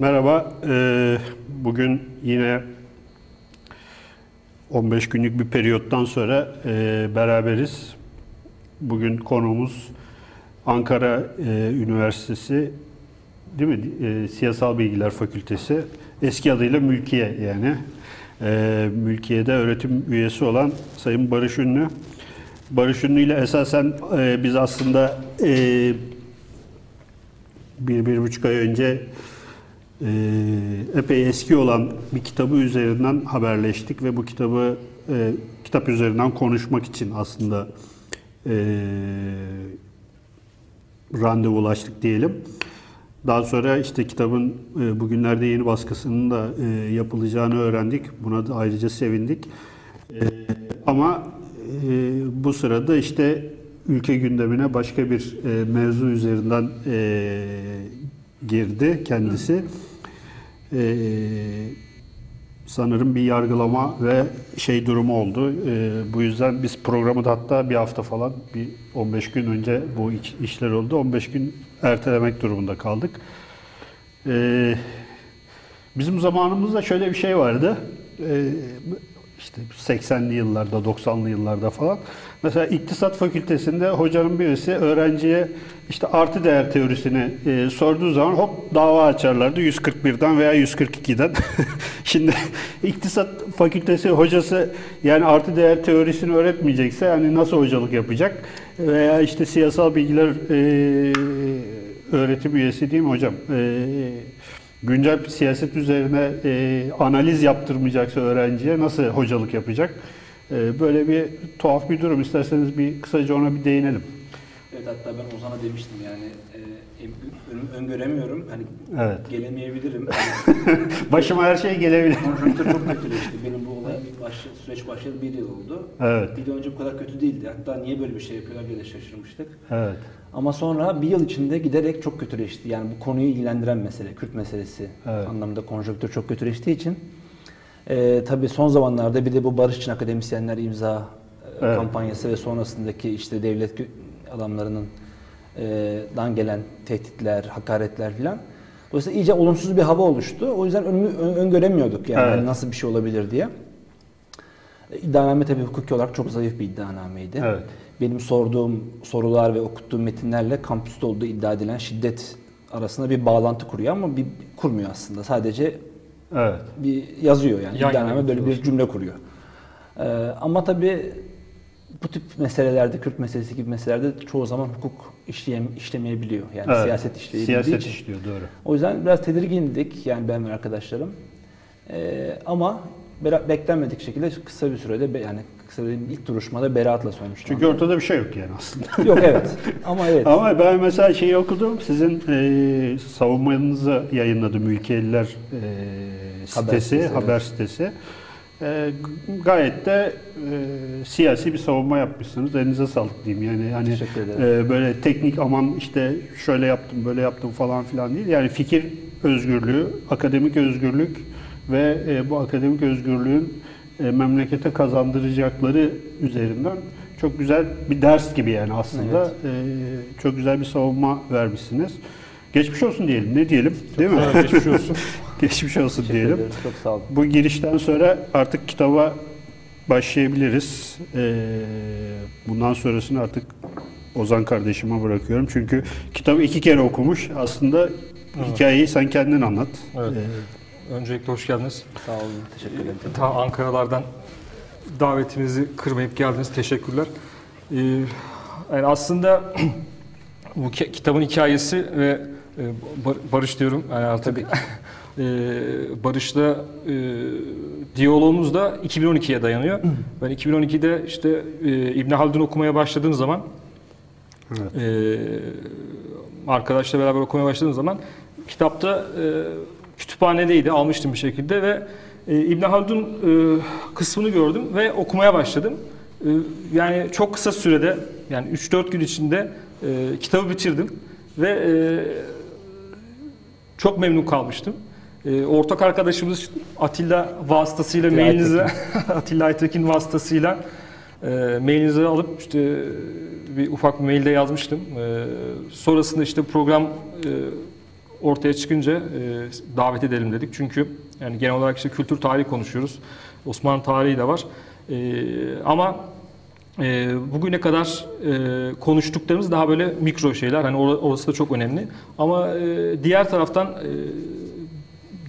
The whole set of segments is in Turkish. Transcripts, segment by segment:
Merhaba. Ee, bugün yine 15 günlük bir periyottan sonra e, beraberiz. Bugün konuğumuz Ankara e, Üniversitesi değil mi? E, Siyasal Bilgiler Fakültesi. Eski adıyla Mülkiye yani. E, Mülkiye'de öğretim üyesi olan Sayın Barış Ünlü. Barış Ünlü ile esasen e, biz aslında e, bir, bir buçuk ay önce e, epey eski olan bir kitabı üzerinden haberleştik ve bu kitabı e, kitap üzerinden konuşmak için aslında e, randevulaştık diyelim. Daha sonra işte kitabın e, bugünlerde yeni baskısının da e, yapılacağını öğrendik. Buna da ayrıca sevindik. E, ama e, bu sırada işte ülke gündemine başka bir e, mevzu üzerinden e, girdi kendisi. E, sanırım bir yargılama ve şey durumu oldu. E, bu yüzden biz programı da hatta bir hafta falan, bir 15 gün önce bu iş- işler oldu. 15 gün ertelemek durumunda kaldık. E, bizim zamanımızda şöyle bir şey vardı. E, işte 80'li yıllarda, 90'lı yıllarda falan. Mesela iktisat fakültesinde hocanın birisi öğrenciye işte artı değer teorisini e, sorduğu zaman hop dava açarlardı 141'den veya 142'den. Şimdi iktisat fakültesi hocası yani artı değer teorisini öğretmeyecekse yani nasıl hocalık yapacak? Veya işte siyasal bilgiler e, öğretim üyesi değil mi hocam? E, güncel siyaset üzerine e, analiz yaptırmayacaksa öğrenciye nasıl hocalık yapacak? E, böyle bir tuhaf bir durum. İsterseniz bir kısaca ona bir değinelim. Evet hatta ben Ozan'a demiştim yani e, öngöremiyorum hani Evet. gelemeyebilirim. Başıma her şey gelebilir. konjonktür çok kötüleşti. Benim bu olay başlı, süreç başladı bir yıl oldu. Evet. Bir de önce bu kadar kötü değildi. Hatta niye böyle bir şey yapıyorlar diye de şaşırmıştık. Evet. Ama sonra bir yıl içinde giderek çok kötüleşti. Yani bu konuyu ilgilendiren mesele, Kürt meselesi Evet. anlamda konjonktür çok kötüleştiği için. E, tabii son zamanlarda bir de bu barış için akademisyenler imza e, Evet. kampanyası ve sonrasındaki işte devlet adamlarının dan gelen tehditler, hakaretler filan. Dolayısıyla iyice olumsuz bir hava oluştu. O yüzden önümü, ön- öngöremiyorduk yani Evet. hani nasıl bir şey olabilir diye. E, İddianame tabii hukuki olarak çok zayıf bir iddianameydi. Evet. Benim sorduğum sorular ve okuttuğum metinlerle kampüste olduğu iddia edilen şiddet arasında bir bağlantı kuruyor ama bir kurmuyor aslında. Sadece Evet. bir yazıyor yani. Yan İddianame böyle bir cümle kuruyor. Ee, ama tabii bu tip meselelerde, Kürt meselesi gibi meselelerde çoğu zaman hukuk işleyem, işlemeyebiliyor. Yani Evet. siyaset işleyebildiği Siyaset için. işliyor doğru. O yüzden biraz tedirgindik yani ben ve arkadaşlarım. Ee, ama beklenmedik şekilde kısa bir sürede yani kısa dediğim ilk duruşmada beraatla sonuçlandı. Çünkü ortada bir şey yok yani aslında. Yok evet. Ama evet. Ama ben mesela şeyi okudum. Sizin e, savunmanızı yayınladı Mülkiyeliler e, sitesi, sitesi, haber evet. sitesi. E, gayet de e, siyasi bir savunma yapmışsınız. Elinize sağlık diyeyim. Yani hani e, böyle teknik aman işte şöyle yaptım, böyle yaptım falan filan değil. Yani fikir özgürlüğü, akademik özgürlük ve e, bu akademik özgürlüğün e, memlekete kazandıracakları üzerinden çok güzel bir ders gibi yani aslında. E, çok güzel bir savunma vermişsiniz. Geçmiş olsun diyelim. Ne diyelim? Değil mi? Evet, geçmiş olsun. Geçmiş olsun Teşekkür diyelim. ederim. Çok sağ olun. Bu girişten sonra artık kitaba başlayabiliriz. Ee, bundan sonrasını artık Ozan kardeşime bırakıyorum. Çünkü kitabı iki kere okumuş. Aslında hikayeyi sen kendin anlat. Evet. Ee, Öncelikle hoş geldiniz. Sağ olun. Teşekkür ederim. Ta Ankara'lardan davetimizi kırmayıp geldiniz. Teşekkürler. Ee, yani aslında bu ki- kitabın hikayesi ve Bar- Barış diyorum yani artık e, Barış'la e, diyalogumuz da 2012'ye dayanıyor. Ben 2012'de işte e, İbn Haldun okumaya başladığım zaman Evet. e, arkadaşla beraber okumaya başladığım zaman kitapta e, kütüphanedeydi almıştım bir şekilde ve e, İbn Haldun e, kısmını gördüm ve okumaya başladım. E, yani çok kısa sürede yani 3-4 gün içinde e, kitabı bitirdim ve e, çok memnun kalmıştım. E, ortak arkadaşımız Atilla vasıtasıyla Atilla mailinize Atilla Aytekin vasıtasıyla e, mailinizi alıp işte bir ufak bir mailde yazmıştım. E, sonrasında işte program e, ortaya çıkınca e, davet edelim dedik. Çünkü yani genel olarak işte kültür tarihi konuşuyoruz. Osmanlı tarihi de var. E, ama e, bugüne kadar e, konuştuklarımız daha böyle mikro şeyler. Hani or- orası da çok önemli. Ama e, diğer taraftan e,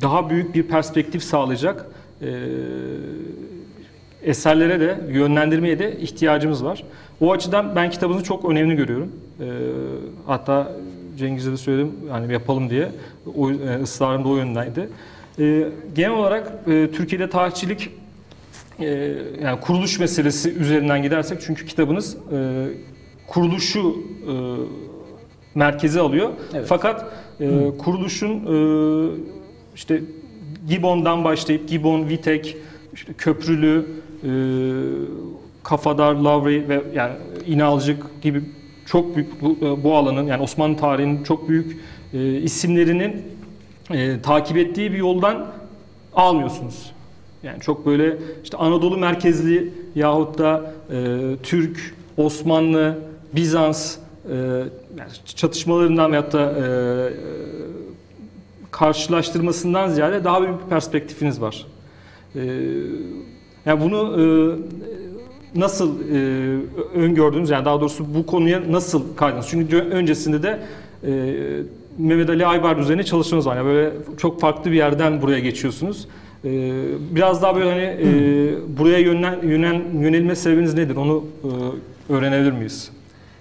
daha büyük bir perspektif sağlayacak e, eserlere de yönlendirmeye de ihtiyacımız var. O açıdan ben kitabınızı çok önemli görüyorum. E, hatta Cengiz'e de söyledim hani yapalım diye. O, e, ısrarım da o yöndeydi. E, genel olarak e, Türkiye'de tarihçilik e, yani kuruluş meselesi üzerinden gidersek çünkü kitabınız e, kuruluşu e, merkeze alıyor. Evet. Fakat e, kuruluşun e, işte Gibbon'dan başlayıp Gibbon, Vitek, işte Köprülü, e, Kafadar, Lavri ve yani İnalcık gibi çok büyük bu, bu alanın yani Osmanlı tarihinin çok büyük e, isimlerinin e, takip ettiği bir yoldan almıyorsunuz. Yani çok böyle işte Anadolu merkezli yahut da e, Türk, Osmanlı, Bizans e, çatışmalarından veyahut da e, karşılaştırmasından ziyade daha büyük bir perspektifiniz var. E, yani bunu e, nasıl e, öngördünüz? Yani daha doğrusu bu konuya nasıl kaydınız? Çünkü öncesinde de e, Mehmet Ali Aybar üzerine çalıştınız var. Yani böyle çok farklı bir yerden buraya geçiyorsunuz. E, biraz daha böyle hani e, buraya yönlen, yönel, yönelme sebebiniz nedir? Onu e, öğrenebilir miyiz?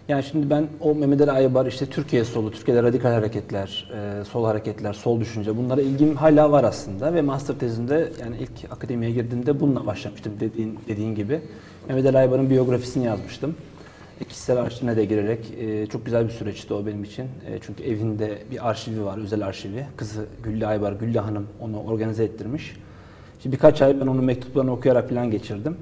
Yani şimdi ben o Mehmet Ali Aybar işte Türkiye solu, Türkiye'de radikal hareketler, e, sol hareketler, sol düşünce bunlara ilgim hala var aslında ve master tezimde yani ilk akademiye girdiğimde bununla başlamıştım dediğin, dediğin gibi. Mehmet Ali Aybar'ın biyografisini yazmıştım. Kişisel arşivine de girerek e, çok güzel bir süreçti o benim için. E, çünkü evinde bir arşivi var, özel arşivi. Kızı Güllü Aybar, Güllü Hanım onu organize ettirmiş. Şimdi birkaç ay ben onun mektuplarını okuyarak falan geçirdim.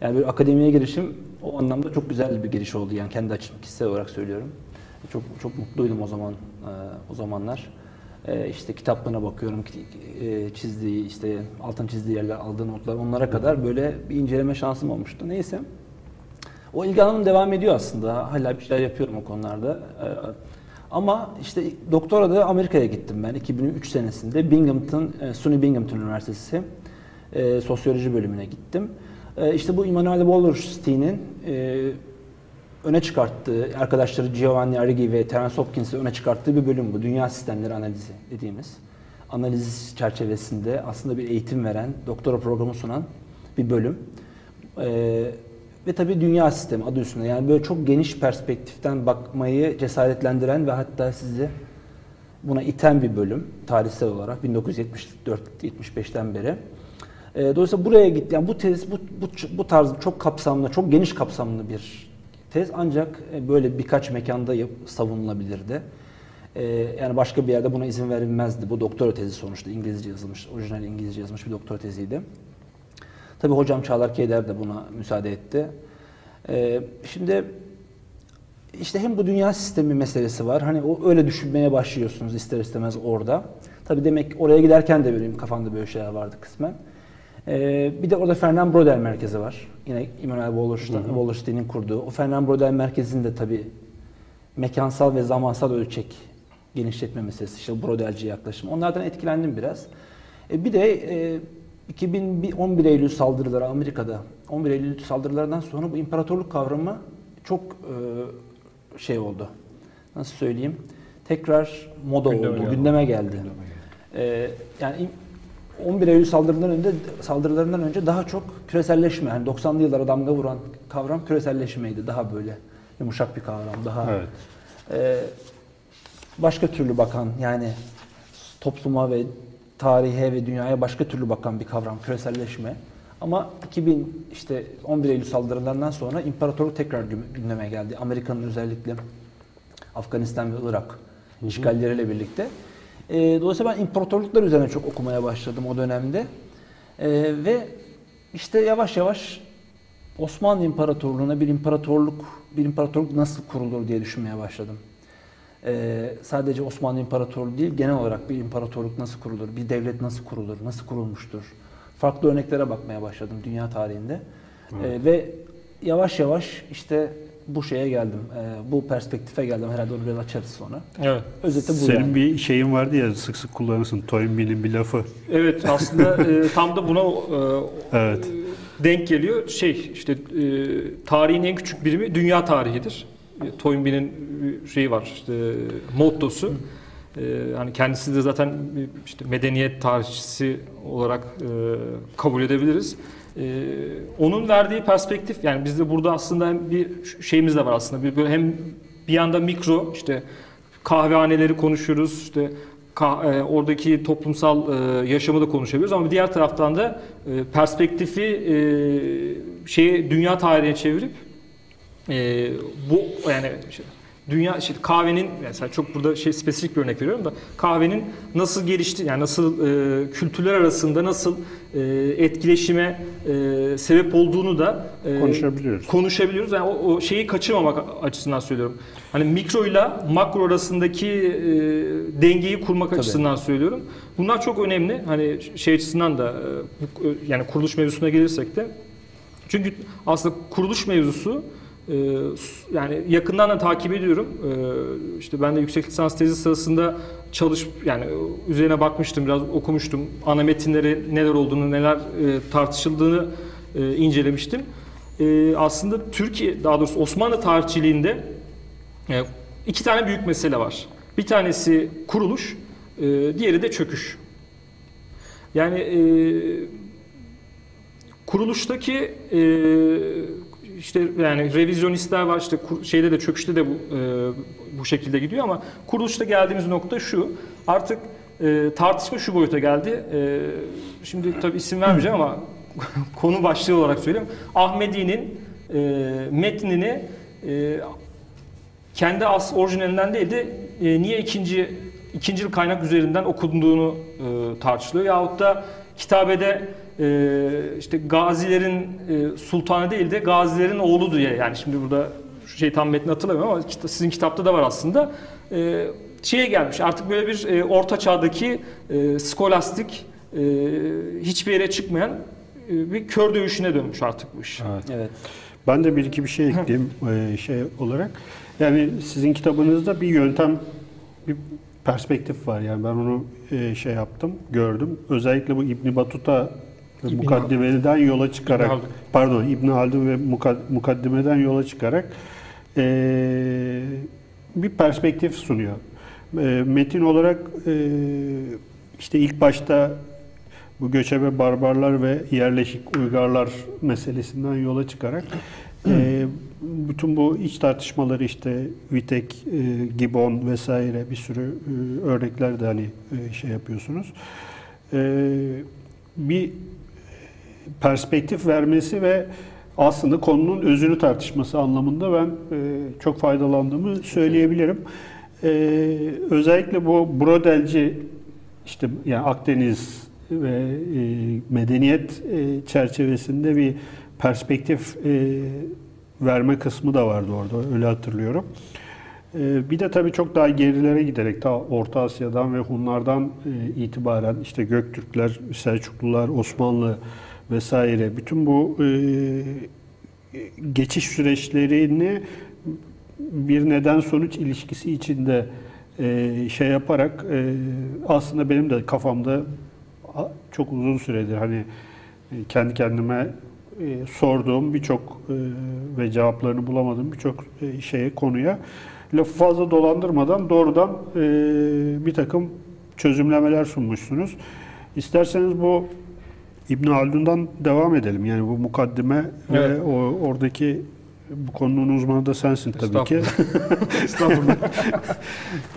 Yani bir akademiye girişim o anlamda çok güzel bir giriş oldu yani kendi açım kişisel olarak söylüyorum. Çok çok mutluydum o zaman e, o zamanlar. E, işte kitaplarına bakıyorum, e, çizdiği işte altın çizdiği yerler, aldığı notlar onlara kadar böyle bir inceleme şansım olmuştu. Neyse. O ilgi alanım devam ediyor aslında. Hala bir şeyler yapıyorum o konularda. E, ama işte doktora da Amerika'ya gittim ben 2003 senesinde Binghamton, e, SUNY Binghamton Üniversitesi e, sosyoloji bölümüne gittim. E, işte bu Immanuel Wallerstein'in öne çıkarttığı, arkadaşları Giovanni Arrighi ve Terence Hopkins'i öne çıkarttığı bir bölüm bu. Dünya sistemleri analizi dediğimiz. Analiz çerçevesinde aslında bir eğitim veren, doktora programı sunan bir bölüm. E, ve tabii dünya sistemi adı üstünde. Yani böyle çok geniş perspektiften bakmayı cesaretlendiren ve hatta sizi buna iten bir bölüm tarihsel olarak 1974-75'ten beri. E, dolayısıyla buraya gitti. Yani bu tez, bu, bu, bu tarz çok kapsamlı, çok geniş kapsamlı bir tez ancak e, böyle birkaç mekanda savunulabilirdi. E, yani başka bir yerde buna izin verilmezdi. Bu doktora tezi sonuçta İngilizce yazılmış, orijinal İngilizce yazılmış bir doktora teziydi. Tabii hocam Çağlar Keyder de buna müsaade etti. E, şimdi işte hem bu dünya sistemi meselesi var. Hani o öyle düşünmeye başlıyorsunuz ister istemez orada. Tabii demek oraya giderken de benim kafamda böyle şeyler vardı kısmen. Ee, bir de orada Fernand Brodel Merkezi var. Yine Immanuel Wallerstein, Wallerstein'in kurduğu. O Fernand Brodel Merkezi'nde tabii mekansal ve zamansal ölçek genişletme meselesi, işte Brodelci yaklaşım. Onlardan etkilendim biraz. E, bir de e, 2011 Eylül saldırıları Amerika'da, 11 Eylül saldırılarından sonra bu imparatorluk kavramı çok e, şey oldu. Nasıl söyleyeyim? Tekrar moda Gündeme oldu, geldi. gündeme geldi. E, yani 11 Eylül saldırılarından önce saldırılarından önce daha çok küreselleşme, yani 90'lı yıllara damga vuran kavram küreselleşmeydi. Daha böyle yumuşak bir kavram, daha Evet. e, başka türlü bakan yani topluma ve tarihe ve dünyaya başka türlü bakan bir kavram küreselleşme. Ama 2000 işte 11 Eylül saldırılarından sonra imparatorluk tekrar gü- gündeme geldi. Amerika'nın özellikle Afganistan ve Irak işgalleriyle birlikte. E, dolayısıyla ben imparatorluklar üzerine çok okumaya başladım o dönemde. E, ve işte yavaş yavaş Osmanlı İmparatorluğu'na bir imparatorluk, bir imparatorluk nasıl kurulur diye düşünmeye başladım. Ee, sadece Osmanlı İmparatorluğu değil, genel olarak bir imparatorluk nasıl kurulur, bir devlet nasıl kurulur, nasıl kurulmuştur. Farklı örneklere bakmaya başladım dünya tarihinde. Ee, ve yavaş yavaş işte bu şeye geldim. Ee, bu perspektife geldim. Herhalde onu biraz açarız sonra. Evet. Özeti bu Senin yani. bir şeyin vardı ya sık sık kullanırsın. Toynbee'nin bir lafı. Evet aslında e, tam da buna e, Evet. denk geliyor. Şey işte e, tarihin en küçük birimi dünya tarihidir. Toynbee'nin şeyi var işte mottosu. E, hani kendisi de zaten işte medeniyet tarihçisi olarak e, kabul edebiliriz. E, onun verdiği perspektif yani bizde burada aslında bir şeyimiz de var aslında. Bir böyle hem bir yanda mikro işte kahvehaneleri konuşuyoruz işte e, oradaki toplumsal e, yaşamı da konuşabiliyoruz ama diğer taraftan da perspektifi şeye dünya tarihine çevirip e, bu yani işte dünya işte kahvenin mesela çok burada şey spesifik bir örnek veriyorum da kahvenin nasıl gelişti yani nasıl e, kültürler arasında nasıl e, etkileşime e, sebep olduğunu da e, Konuşabiliyoruz. konuşabiliyoruz. Yani o, o şeyi kaçırmamak açısından söylüyorum. Hani mikro ile makro arasındaki e, dengeyi kurmak Tabii. açısından söylüyorum. Bunlar çok önemli. Hani şey açısından da e, bu- yani kuruluş mevzusuna gelirsek de çünkü aslında kuruluş mevzusu e, yani yakından da takip ediyorum. E, işte ben de yüksek lisans tezi sırasında çalış yani üzerine bakmıştım, biraz okumuştum. Ana metinleri neler olduğunu, neler e, tartışıldığını e, incelemiştim. E, aslında Türkiye, daha doğrusu Osmanlı tarihçiliğinde e, iki tane büyük mesele var. Bir tanesi kuruluş, diğeri de çöküş. Yani kuruluştaki işte yani revizyonistler var işte şeyde de çöküşte de bu e, bu şekilde gidiyor ama kuruluşta geldiğimiz nokta şu artık e, tartışma şu boyuta geldi. E, şimdi tabii isim vermeyeceğim ama konu başlığı olarak söyleyeyim. Ahmedi'nin e, metnini e, kendi as orijinalinden değil de e, niye ikinci ikinci kaynak üzerinden okunduğunu e, tartışılıyor. Yahut da kitabede e, işte gazilerin e, sultanı değil de gazilerin oğlu diye yani şimdi burada şey tam metni hatırlamıyorum ama sizin kitapta da var aslında. E, şeye gelmiş artık böyle bir e, orta çağdaki e, skolastik e, hiçbir yere çıkmayan e, bir kör dövüşüne dönmüş artık bu iş. Evet. Ben de bir iki bir şey ekleyeyim e, şey olarak. Yani sizin kitabınızda bir yöntem, bir perspektif var. Yani ben onu e, şey yaptım, gördüm. Özellikle bu İbn Batuta İbn- mukaddimeden yola çıkarak, İbn pardon İbn Haldun ve mukad- mukaddimeden yola çıkarak e, bir perspektif sunuyor. E, metin olarak e, işte ilk başta bu göçebe barbarlar ve yerleşik uygarlar meselesinden yola çıkarak e, bütün bu iç tartışmaları işte Vitek, e, Gibbon vesaire bir sürü e, örnekler de hani e, şey yapıyorsunuz. E, bir perspektif vermesi ve aslında konunun özünü tartışması anlamında ben e, çok faydalandığımı söyleyebilirim. E, özellikle bu Brodelci işte yani Akdeniz ve e, medeniyet e, çerçevesinde bir perspektif e, verme kısmı da vardı orada öyle hatırlıyorum. E, bir de tabii çok daha gerilere giderek ta Orta Asya'dan ve Hunlardan e, itibaren işte Göktürkler, Selçuklular, Osmanlı vesaire bütün bu e, geçiş süreçlerini bir neden sonuç ilişkisi içinde e, şey yaparak e, aslında benim de kafamda çok uzun süredir hani e, kendi kendime e, sorduğum birçok e, ve cevaplarını bulamadığım birçok e, şeye konuya lafı fazla dolandırmadan doğrudan e, bir takım çözümlemeler sunmuşsunuz. İsterseniz bu İbn Haldun'dan devam edelim. Yani bu mukaddime ve Evet. o oradaki bu konunun uzmanı da sensin tabii ki. Estağfurullah.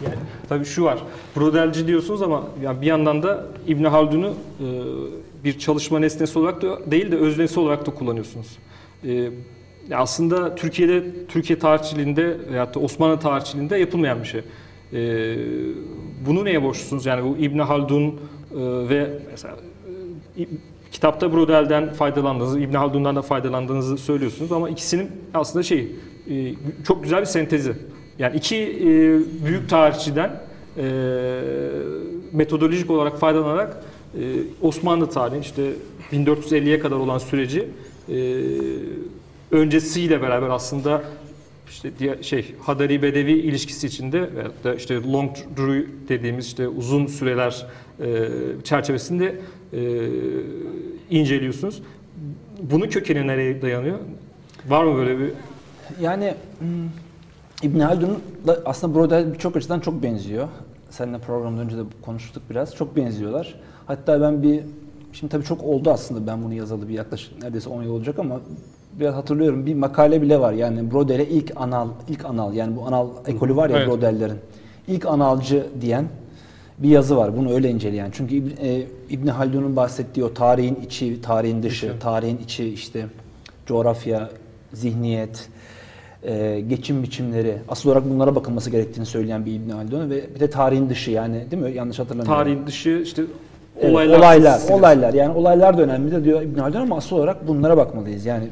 yani, tabii şu var. Brodelci diyorsunuz ama yani bir yandan da İbn Haldun'u e, bir çalışma nesnesi olarak da değil de öznesi olarak da kullanıyorsunuz. E, aslında Türkiye'de Türkiye tarihçiliğinde veyahut da Osmanlı tarihçiliğinde yapılmayan bir şey. E, bunu neye borçlusunuz? Yani bu İbn Haldun e, ve mesela e, kitapta Brodel'den faydalandığınızı, İbn Haldun'dan da faydalandığınızı söylüyorsunuz ama ikisinin aslında şey e, çok güzel bir sentezi. Yani iki e, büyük tarihçiden e, metodolojik olarak faydalanarak Osmanlı tarihi işte 1450'ye kadar olan süreci öncesiyle beraber aslında işte diğer şey Hadari Bedevi ilişkisi içinde veyahut da işte long Druid dediğimiz işte uzun süreler çerçevesinde inceliyorsunuz. Bunun kökeni nereye dayanıyor? Var mı böyle bir Yani hmm, İbn Haldun da aslında burada birçok açıdan çok benziyor. Seninle programdan önce de konuştuk biraz. Çok benziyorlar. Hatta ben bir şimdi tabii çok oldu aslında ben bunu yazalı bir yaklaşık neredeyse 10 yıl olacak ama biraz hatırlıyorum bir makale bile var. Yani Brodel'e ilk anal ilk anal yani bu anal ekolü var ya Evet. Brodel'lerin. İlk analcı diyen bir yazı var. Bunu öyle inceleyen. Çünkü İbn, e, İbn Haldun'un bahsettiği o tarihin içi, tarihin dışı, Dışı. tarihin içi işte coğrafya, zihniyet, e, geçim biçimleri asıl olarak bunlara bakılması gerektiğini söyleyen bir İbn Haldun ve bir de tarihin dışı yani değil mi? Yanlış hatırlamıyorum. tarihin dışı işte Evet, olaylar olaylar, silsilesi. olaylar. Yani olaylar da önemli de diyor İbn Haldun ama asıl olarak bunlara bakmalıyız. Yani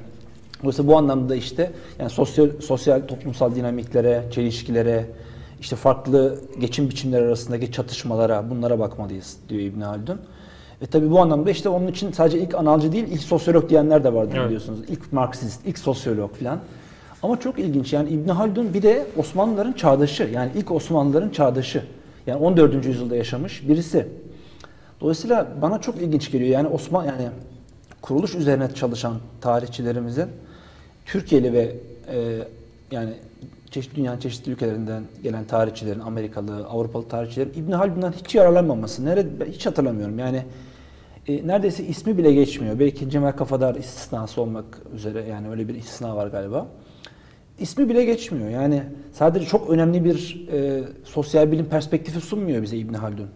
dolayısıyla bu anlamda işte yani sosyal sosyal toplumsal dinamiklere, çelişkilere, işte farklı geçim biçimleri arasındaki çatışmalara bunlara bakmalıyız diyor İbn Haldun. Ve tabii bu anlamda işte onun için sadece ilk analcı değil, ilk sosyolog diyenler de vardır Evet. biliyorsunuz. İlk Marksist, ilk sosyolog falan. Ama çok ilginç yani İbn Haldun bir de Osmanlıların çağdaşı. Yani ilk Osmanlıların çağdaşı. Yani 14. yüzyılda yaşamış birisi. Dolayısıyla bana çok ilginç geliyor. Yani Osman yani kuruluş üzerine çalışan tarihçilerimizin Türkiye'li ve e, yani çeşitli dünyanın çeşitli ülkelerinden gelen tarihçilerin, Amerikalı, Avrupalı tarihçilerin İbn Haldun'dan hiç yararlanmaması. Nerede ben hiç hatırlamıyorum. Yani e, neredeyse ismi bile geçmiyor. Belki Cemal Kafadar istisnası olmak üzere yani öyle bir istisna var galiba. İsmi bile geçmiyor. Yani sadece çok önemli bir e, sosyal bilim perspektifi sunmuyor bize İbn Haldun.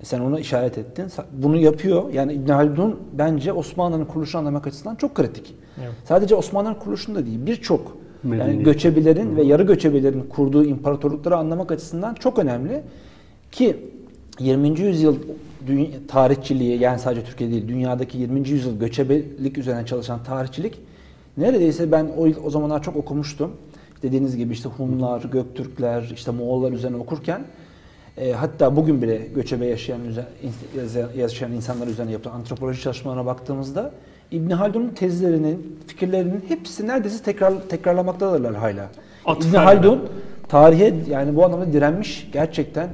E, Sen ona işaret ettin. Bunu yapıyor. Yani İbn Haldun bence Osmanlı'nın kuruluşunu anlamak açısından çok kritik. Evet. Sadece Osmanlı'nın kuruluşunda değil, birçok yani Medeniyet. göçebelerin ve yarı göçebelerin kurduğu imparatorlukları anlamak açısından çok önemli. Ki 20. yüzyıl tarihçiliği yani sadece Türkiye değil dünyadaki 20. yüzyıl göçebelik üzerine çalışan tarihçilik neredeyse ben o, o zamanlar çok okumuştum. Dediğiniz gibi işte Hunlar, Göktürkler, işte Moğollar üzerine okurken e, hatta bugün bile göçebe yaşayan yaşayan insanlar üzerine yapılan antropoloji çalışmalarına baktığımızda İbn Haldun'un tezlerinin, fikirlerinin hepsi neredeyse tekrar tekrarlamaktadırlar hala. İbn. Haldun tarihe yani bu anlamda direnmiş gerçekten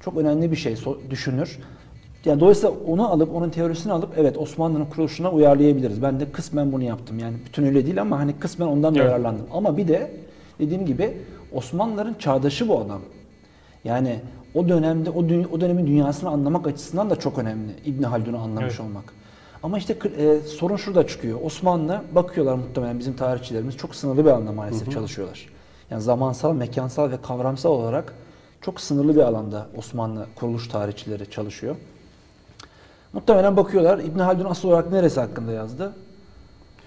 çok önemli bir şey düşünür. Yani dolayısıyla onu alıp onun teorisini alıp evet Osmanlı'nın kuruluşuna uyarlayabiliriz. Ben de kısmen bunu yaptım. Yani bütün öyle değil ama hani kısmen ondan da Evet. yararlandım. Ama bir de dediğim gibi Osmanlıların çağdaşı bu adam. Yani o dönemde o, dü- o dönemin dünyasını anlamak açısından da çok önemli İbn Haldun'u anlamış Evet. olmak. Ama işte e, sorun şurada çıkıyor. Osmanlı bakıyorlar muhtemelen bizim tarihçilerimiz çok sınırlı bir alanda maalesef çalışıyorlar. Yani zamansal, mekansal ve kavramsal olarak çok sınırlı bir alanda Osmanlı kuruluş tarihçileri çalışıyor. Muhtemelen bakıyorlar İbn Haldun asıl olarak neresi hakkında yazdı?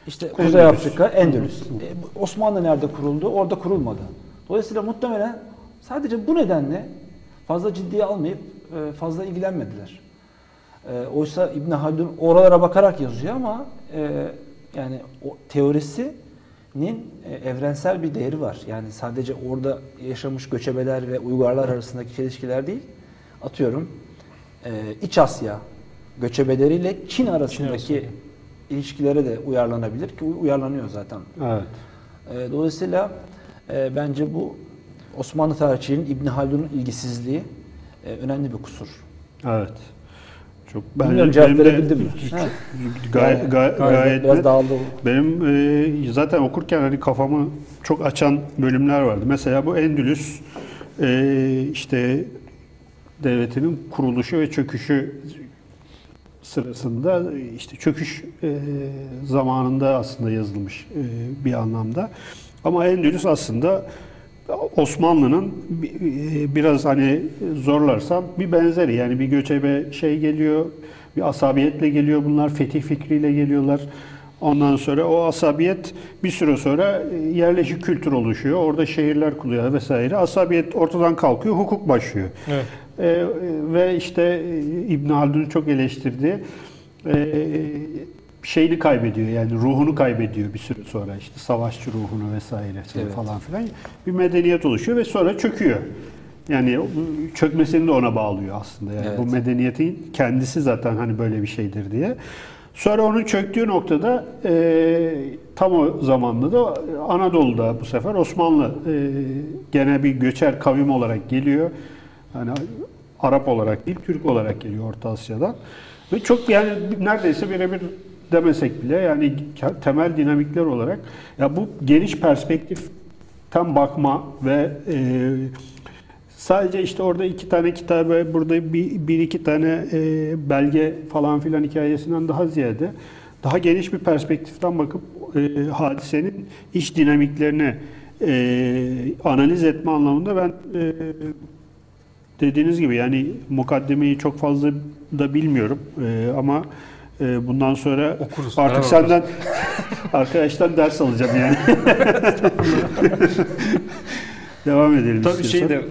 İşte Kuzey Endülüs. Afrika, Endülüs. E, Osmanlı nerede kuruldu? Orada kurulmadı. Dolayısıyla muhtemelen sadece bu nedenle fazla ciddiye almayıp e, fazla ilgilenmediler. E, oysa İbn Haldun oralara bakarak yazıyor ama e, yani o teorisinin e, evrensel bir değeri var. Yani sadece orada yaşamış göçebeler ve uygarlar arasındaki çelişkiler değil. Atıyorum e, İç Asya göçebeleriyle Çin arasındaki arasında. ilişkilere de uyarlanabilir ki uy- uyarlanıyor zaten. Evet. E, dolayısıyla e, bence bu Osmanlı tarihçiliğinin İbn Haldun'un ilgisizliği e, önemli bir kusur. Evet. Çok Bilmiyorum cevap benim de- verebildim mi? çok- Ha. Gayet, Yani gayet, biraz- gayet biraz net. dağıldı. Benim e, zaten okurken hani kafamı çok açan bölümler vardı. Mesela bu Endülüs e, işte devletinin kuruluşu ve çöküşü sırasında işte çöküş e, zamanında aslında yazılmış e, bir anlamda. Ama Endülüs aslında Osmanlı'nın e, biraz hani zorlarsam bir benzeri yani bir göçebe şey geliyor, bir asabiyetle geliyor bunlar, fetih fikriyle geliyorlar. Ondan sonra o asabiyet bir süre sonra e, yerleşik kültür oluşuyor. Orada şehirler kuruluyor vesaire. Asabiyet ortadan kalkıyor, hukuk başlıyor. Evet. Ee, ve işte İbn Haldun'u çok eleştirdiği e, şeyini kaybediyor yani ruhunu kaybediyor bir süre sonra işte savaşçı ruhunu vesaire Evet. falan filan bir medeniyet oluşuyor ve sonra çöküyor. Yani çökmesini de ona bağlıyor aslında yani Evet. bu medeniyetin kendisi zaten hani böyle bir şeydir diye. Sonra onun çöktüğü noktada e, tam o zamanda da Anadolu'da bu sefer Osmanlı e, gene bir göçer kavim olarak geliyor. Hani Arap olarak değil, Türk olarak geliyor Orta Asya'dan. Ve çok yani neredeyse birebir demesek bile yani temel dinamikler olarak ya bu geniş perspektiften bakma ve e, sadece işte orada iki tane kitabı, burada bir, bir iki tane e, belge falan filan hikayesinden daha ziyade daha geniş bir perspektiften bakıp e, hadisenin iç dinamiklerini e, analiz etme anlamında ben e, dediğiniz gibi yani mukaddemeyi çok fazla da bilmiyorum e, ama e, bundan sonra Okuruz. artık senden arkadaştan ders alacağım yani. Devam edelim Tabii istiyorsan. şey de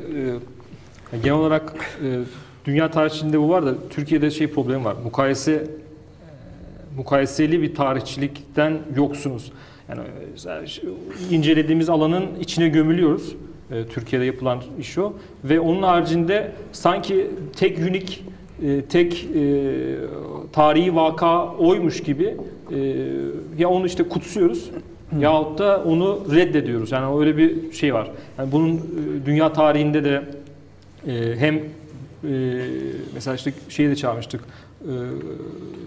e, genel olarak e, dünya tarihçiliğinde bu var da Türkiye'de şey problem var. Mukayese e, mukayeseli bir tarihçilikten yoksunuz. Yani e, incelediğimiz alanın içine gömülüyoruz. E, Türkiye'de yapılan iş o ve onun haricinde sanki tek unik e, tek e, tarihi vaka oymuş gibi e, ya onu işte kutsuyoruz yahut da onu reddediyoruz. Yani öyle bir şey var. Yani bunun e, dünya tarihinde de e, hem e, mesela işte şeyi de çağırmıştık. E,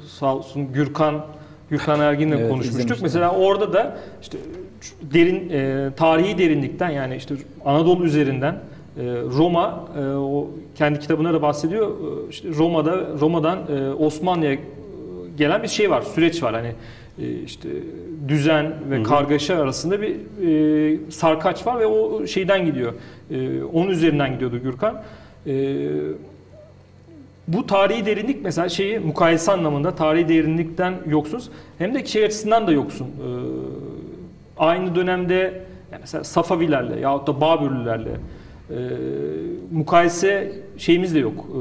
sağ olsun Gürkan Gürkan Ergin'le Evet, konuşmuştuk. Mesela orada da işte derin e, tarihi derinlikten yani işte Anadolu üzerinden Roma e, o kendi kitabına da bahsediyor. E, işte Roma'da Roma'dan e, Osmanlı'ya gelen bir şey var, süreç var. Hani e, işte düzen ve kargaşa arasında bir e, sarkaç var ve o şeyden gidiyor. E, onun üzerinden gidiyordu Gürkan. E, bu tarihi derinlik mesela şeyi mukayese anlamında tarihi derinlikten yoksuz hem de şey açısından da yoksun. E, aynı dönemde yani mesela Safavilerle yahut da Babürlülerle e, mukayese şeyimiz de yok. E,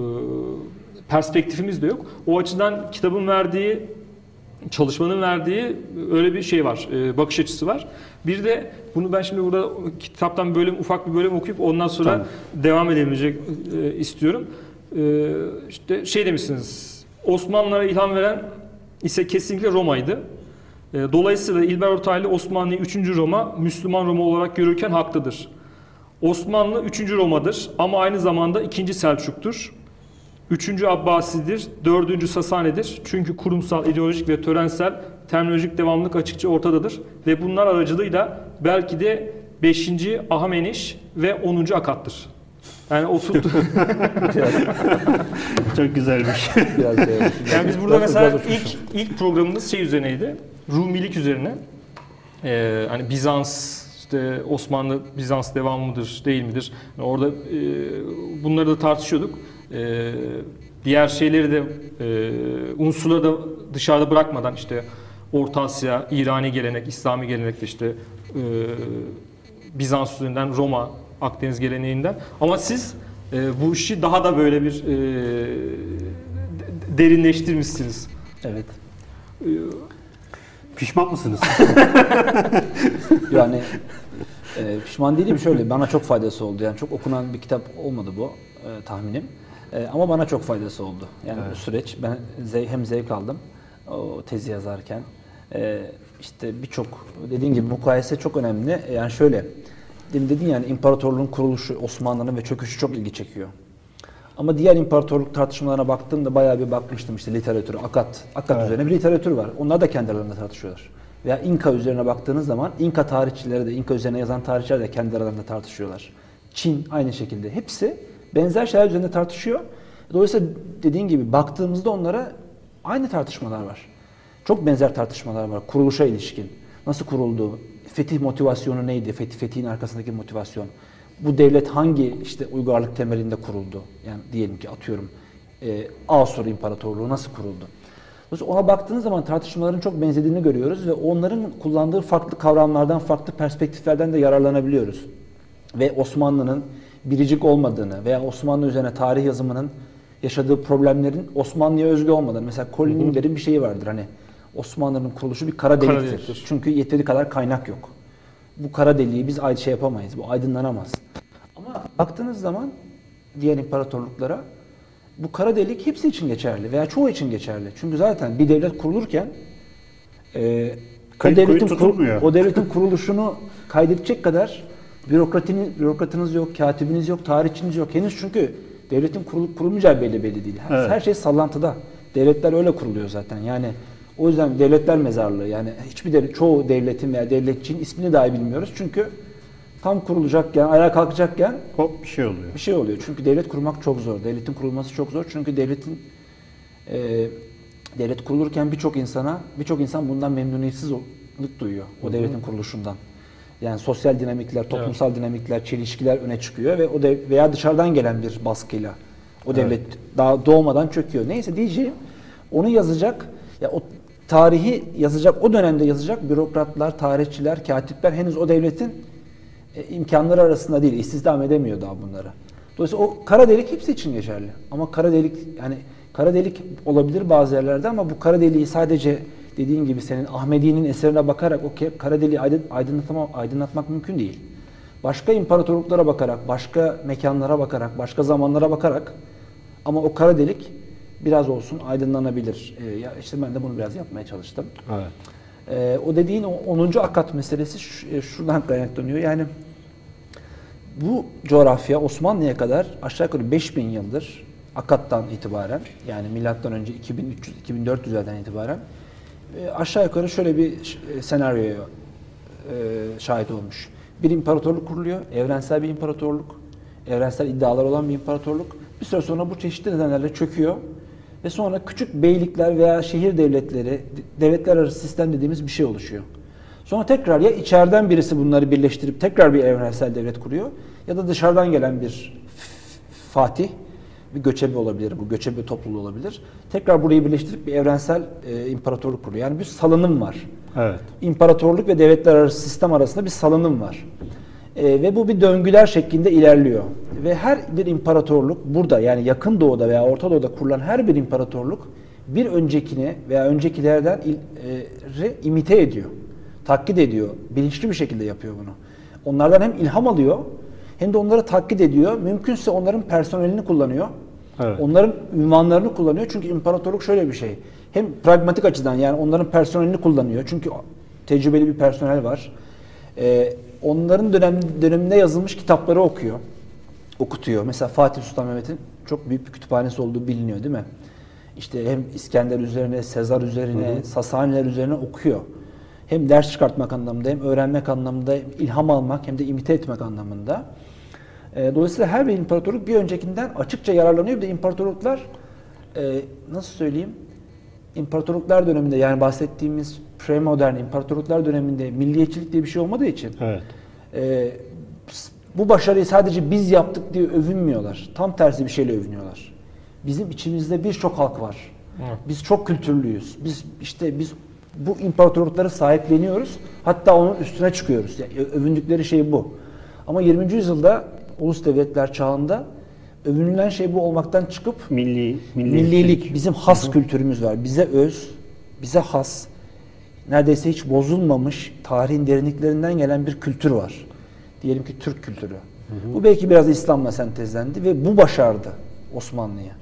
perspektifimiz de yok. O açıdan kitabın verdiği çalışmanın verdiği öyle bir şey var, e, bakış açısı var. Bir de bunu ben şimdi burada kitaptan bölüm ufak bir bölüm okuyup ondan sonra Tamam. devam edebilecek e, istiyorum. E, işte şey demişsiniz, Osmanlılara ilham veren ise kesinlikle Roma'ydı. E, dolayısıyla İlber Ortaylı Osmanlı'yı 3. Roma, Müslüman Roma olarak görürken haklıdır. Osmanlı 3. Roma'dır ama aynı zamanda 2. Selçuk'tur. Üçüncü Abbasidir, dördüncü Sasani'dir. Çünkü kurumsal, ideolojik ve törensel terminolojik devamlılık açıkça ortadadır. Ve bunlar aracılığıyla belki de beşinci Ahameniş ve onuncu Akat'tır. Yani o tut- Biraz, Çok güzelmiş. şey- yani biz burada mesela ilk ilk programımız şey üzerineydi. Rumilik üzerine. Ee, hani Bizans işte Osmanlı Bizans devamı mıdır, değil midir? Yani orada e, bunları da tartışıyorduk. E, diğer şeyleri de e, unsurları da dışarıda bırakmadan işte Orta Asya, İrani gelenek, İslami gelenek de işte e, Bizans üzerinden Roma, Akdeniz geleneğinden. Ama siz e, bu işi daha da böyle bir e, derinleştirmişsiniz. Evet. E, Pişman mısınız? Yani e, pişman değilim şöyle bana çok faydası oldu. Yani çok okunan bir kitap olmadı bu e, tahminim. E, ama bana çok faydası oldu. Yani bu süreç ben ze- hem zevk aldım o tezi yazarken. E, işte birçok dediğin gibi mukayese çok önemli. E, Yani şöyle demin dedin yani imparatorluğun kuruluşu Osmanlı'nın ve çöküşü çok ilgi çekiyor. Ama diğer imparatorluk tartışmalarına baktığımda bayağı bir bakmıştım işte literatürü, Akat, Akat Evet. üzerine bir literatür var. Onlar da kendi aralarında tartışıyorlar. Veya İnka üzerine baktığınız zaman İnka tarihçileri de, İnka üzerine yazan tarihçiler de kendi aralarında tartışıyorlar. Çin aynı şekilde. Hepsi benzer şeyler üzerinde tartışıyor. Dolayısıyla dediğin gibi baktığımızda onlara aynı tartışmalar var. Çok benzer tartışmalar var kuruluşa ilişkin. Nasıl kuruldu? Fetih motivasyonu neydi? Fetih, fetihin arkasındaki motivasyon. Bu devlet hangi işte uygarlık temelinde kuruldu? Yani diyelim ki atıyorum e, Asur İmparatorluğu nasıl kuruldu? Dolayısıyla ona baktığınız zaman tartışmaların çok benzediğini görüyoruz ve onların kullandığı farklı kavramlardan, farklı perspektiflerden de yararlanabiliyoruz. Ve Osmanlı'nın biricik olmadığını veya Osmanlı üzerine tarih yazımının yaşadığı problemlerin Osmanlı'ya özgü olmadığını. Mesela Colin Imber'in bir şeyi vardır hani Osmanlı'nın kuruluşu bir kara deliktir. Çünkü yeteri kadar kaynak yok. Bu kara deliği biz şey yapamayız, bu aydınlanamaz. Ama baktığınız zaman diğer imparatorluklara Bu kara delik hepsi için geçerli veya çoğu için geçerli. Çünkü zaten bir devlet kurulurken e, o, devletin kur- o devletin kuruluşunu kaydedecek kadar bürokratiniz, bürokratınız yok, katibiniz yok, tarihçiniz yok. Henüz çünkü devletin kurulup kurulmayacağı belli belli değil. Her, Evet. her şey sallantıda. Devletler öyle kuruluyor zaten. Yani o yüzden devletler mezarlığı. Yani hiçbir devlet, çoğu devletin veya devletçinin ismini dahi bilmiyoruz. Çünkü tam kurulacakken, ayağa kalkacakken Hop bir şey oluyor. bir şey oluyor. Çünkü devlet kurmak çok zor. Devletin kurulması çok zor. Çünkü devletin e, devlet kurulurken birçok insana, birçok insan bundan memnuniyetsizlik duyuyor. O devletin kuruluşundan. Yani sosyal dinamikler, toplumsal dinamikler, çelişkiler öne çıkıyor ve o dev, veya dışarıdan gelen bir baskıyla o devlet daha doğmadan çöküyor. Neyse diyeceğim onu yazacak ya o tarihi yazacak o dönemde yazacak bürokratlar, tarihçiler, katipler henüz o devletin e, imkanları arasında değil. istihdam edemiyor daha bunları. Dolayısıyla o kara delik hepsi için geçerli. Ama kara delik yani kara delik olabilir bazı yerlerde ama bu kara deliği sadece dediğin gibi senin Ahmedi'nin eserine bakarak o kara deliği aydın, aydınlatma, aydınlatmak mümkün değil. Başka imparatorluklara bakarak, başka mekanlara bakarak, başka zamanlara bakarak ama o kara delik biraz olsun aydınlanabilir. Ya işte ben de bunu biraz yapmaya çalıştım. Evet. Ee, o dediğin o 10. akat meselesi e, şuradan kaynaklanıyor. Yani bu coğrafya Osmanlı'ya kadar aşağı yukarı 5000 yıldır akattan itibaren yani milattan önce 2300 2400'lerden itibaren e, aşağı yukarı şöyle bir e, senaryoya e, şahit olmuş. Bir imparatorluk kuruluyor, evrensel bir imparatorluk, evrensel iddialar olan bir imparatorluk. Bir süre sonra bu çeşitli nedenlerle çöküyor ve sonra küçük beylikler veya şehir devletleri, devletler arası sistem dediğimiz bir şey oluşuyor. Sonra tekrar ya içeriden birisi bunları birleştirip tekrar bir evrensel devlet kuruyor ya da dışarıdan gelen bir fatih, bir göçebe olabilir, bu göçebe topluluğu olabilir. Tekrar burayı birleştirip bir evrensel e, imparatorluk kuruyor. Yani bir salınım var. Evet. İmparatorluk ve devletler arası sistem arasında bir salınım var. E, ve bu bir döngüler şeklinde ilerliyor. Ve her bir imparatorluk burada yani yakın doğuda veya Orta Doğu'da kurulan her bir imparatorluk bir öncekini veya öncekilerden il, e, imite ediyor. Taklit ediyor. Bilinçli bir şekilde yapıyor bunu. Onlardan hem ilham alıyor hem de onları taklit ediyor. Mümkünse onların personelini kullanıyor. Evet. Onların ünvanlarını kullanıyor. Çünkü imparatorluk şöyle bir şey. Hem pragmatik açıdan yani onların personelini kullanıyor. Çünkü tecrübeli bir personel var. Ee, onların dönem, döneminde yazılmış kitapları okuyor. Okutuyor. Mesela Fatih Sultan Mehmet'in çok büyük bir kütüphanesi olduğu biliniyor değil mi? İşte hem İskender üzerine, Sezar üzerine, Sasaniler üzerine okuyor. Hem ders çıkartmak anlamında, hem öğrenmek anlamında, hem ilham almak, hem de imite etmek anlamında. E, Dolayısıyla her bir imparatorluk bir öncekinden açıkça yararlanıyor. Bir de imparatorluklar e, nasıl söyleyeyim? İmparatorluklar döneminde yani bahsettiğimiz premodern imparatorluklar döneminde milliyetçilik diye bir şey olmadığı için Evet. Bu başarıyı sadece biz yaptık diye övünmüyorlar. Tam tersi bir şeyle övünüyorlar. Bizim içimizde birçok halk var. Evet. Biz çok kültürlüyüz. Biz işte biz bu imparatorlukları sahipleniyoruz. Hatta onun üstüne çıkıyoruz. Yani övündükleri şey bu. Ama 20. yüzyılda ulus devletler çağında övünülen şey bu olmaktan çıkıp Milli, milli millilik, bizim has kültürümüz var. Bize öz, bize has, neredeyse hiç bozulmamış tarihin derinliklerinden gelen bir kültür var. Diyelim ki Türk kültürü. Bu belki biraz İslam'la sentezlendi ve bu başardı Osmanlı'ya.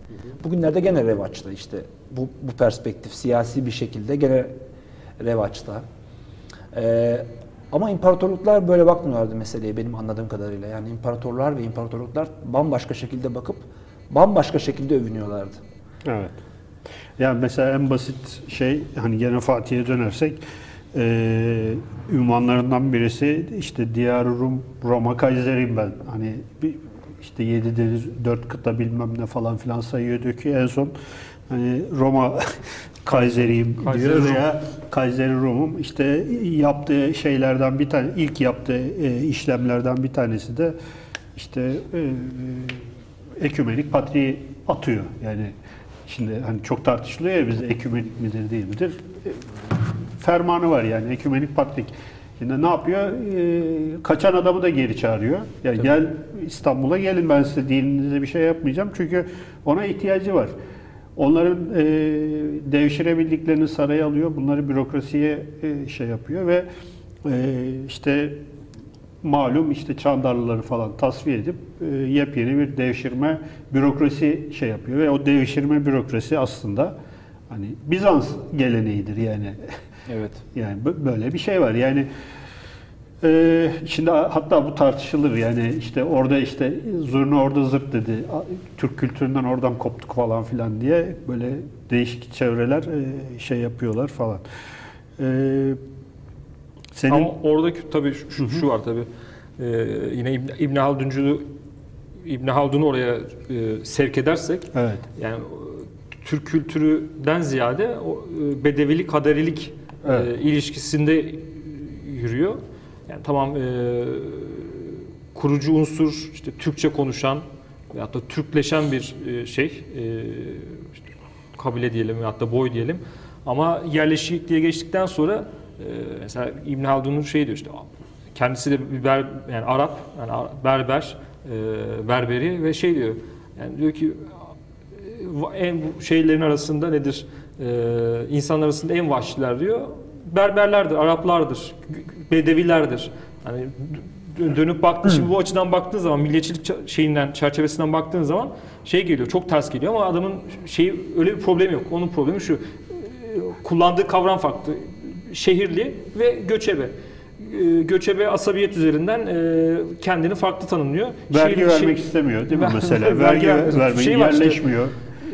Bugünlerde gene revaçta işte bu, bu perspektif siyasi bir şekilde gene revaçta. Ee, ama imparatorluklar böyle bakmıyorlardı meseleye benim anladığım kadarıyla. Yani imparatorlar ve imparatorluklar bambaşka şekilde bakıp bambaşka şekilde övünüyorlardı. Evet. Yani mesela en basit şey hani gene Fatih'e dönersek eee ünvanlarından birisi işte Diyar Rum Roma Kaiseriyim ben. Hani bir, işte yedi deniz dört kıta bilmem ne falan filan sayıyordu ki en son hani Roma Kaiseriyim Kayseri diyor Rum. veya Kayseri Rum'um işte yaptığı şeylerden bir tane ilk yaptığı e, işlemlerden bir tanesi de işte e, ekümenik patriği atıyor. Yani şimdi hani çok tartışılıyor ya bizde ekümenik midir değil midir? E, fermanı var yani ekümenik patrik. Şimdi ne yapıyor? E, kaçan adamı da geri çağırıyor. Yani gel İstanbul'a gelin ben size dininize bir şey yapmayacağım. Çünkü ona ihtiyacı var. Onların e, devşirebildiklerini saraya alıyor. Bunları bürokrasiye e, şey yapıyor ve e, işte malum işte Çandarlıları falan tasfiye edip e, yepyeni bir devşirme bürokrasi şey yapıyor ve o devşirme bürokrasi aslında hani Bizans geleneğidir yani. Evet. Yani bö- böyle bir şey var. Yani e, şimdi hatta bu tartışılır yani işte orada işte zurna orada zırt dedi. Türk kültüründen oradan koptuk falan filan diye böyle değişik çevreler e, şey yapıyorlar falan. E, senin Ama oradaki tabii şu, şu, şu var tabii. Ee, yine İbn, İbn Halduncu İbn Haldun'u oraya e, sevk edersek evet. yani Türk kültüründen ziyade o e, bedevilik kaderilik e, Evet. ilişkisinde yürüyor. Yani tamam e, kurucu unsur işte Türkçe konuşan veyahut da Türkleşen bir e, şey e, işte kabile diyelim veyahut da boy diyelim. Ama yerleşik diye geçtikten sonra e, mesela İbn Haldun'un şey diyor işte kendisi de bir ber, yani Arap yani berber e, berberi ve şey diyor yani diyor ki e, en şeylerin arasında nedir? Ee, insanlar arasında en vahşiler diyor. Berberlerdir, Araplardır, Bedevilerdir. Hani dö- dönüp baktın şimdi bu açıdan baktığın zaman milliyetçilik şeyinden çerçevesinden baktığın zaman şey geliyor çok ters geliyor ama adamın şeyi öyle bir problemi yok. Onun problemi şu. e, Kullandığı kavram farklı. Şehirli ve göçebe. E, Göçebe asabiyet üzerinden e, kendini farklı tanımlıyor. Vergi Şehirli- vermek şey- istemiyor değil mi Ver- mesela? vergi Vergi vermeyi şey var işte.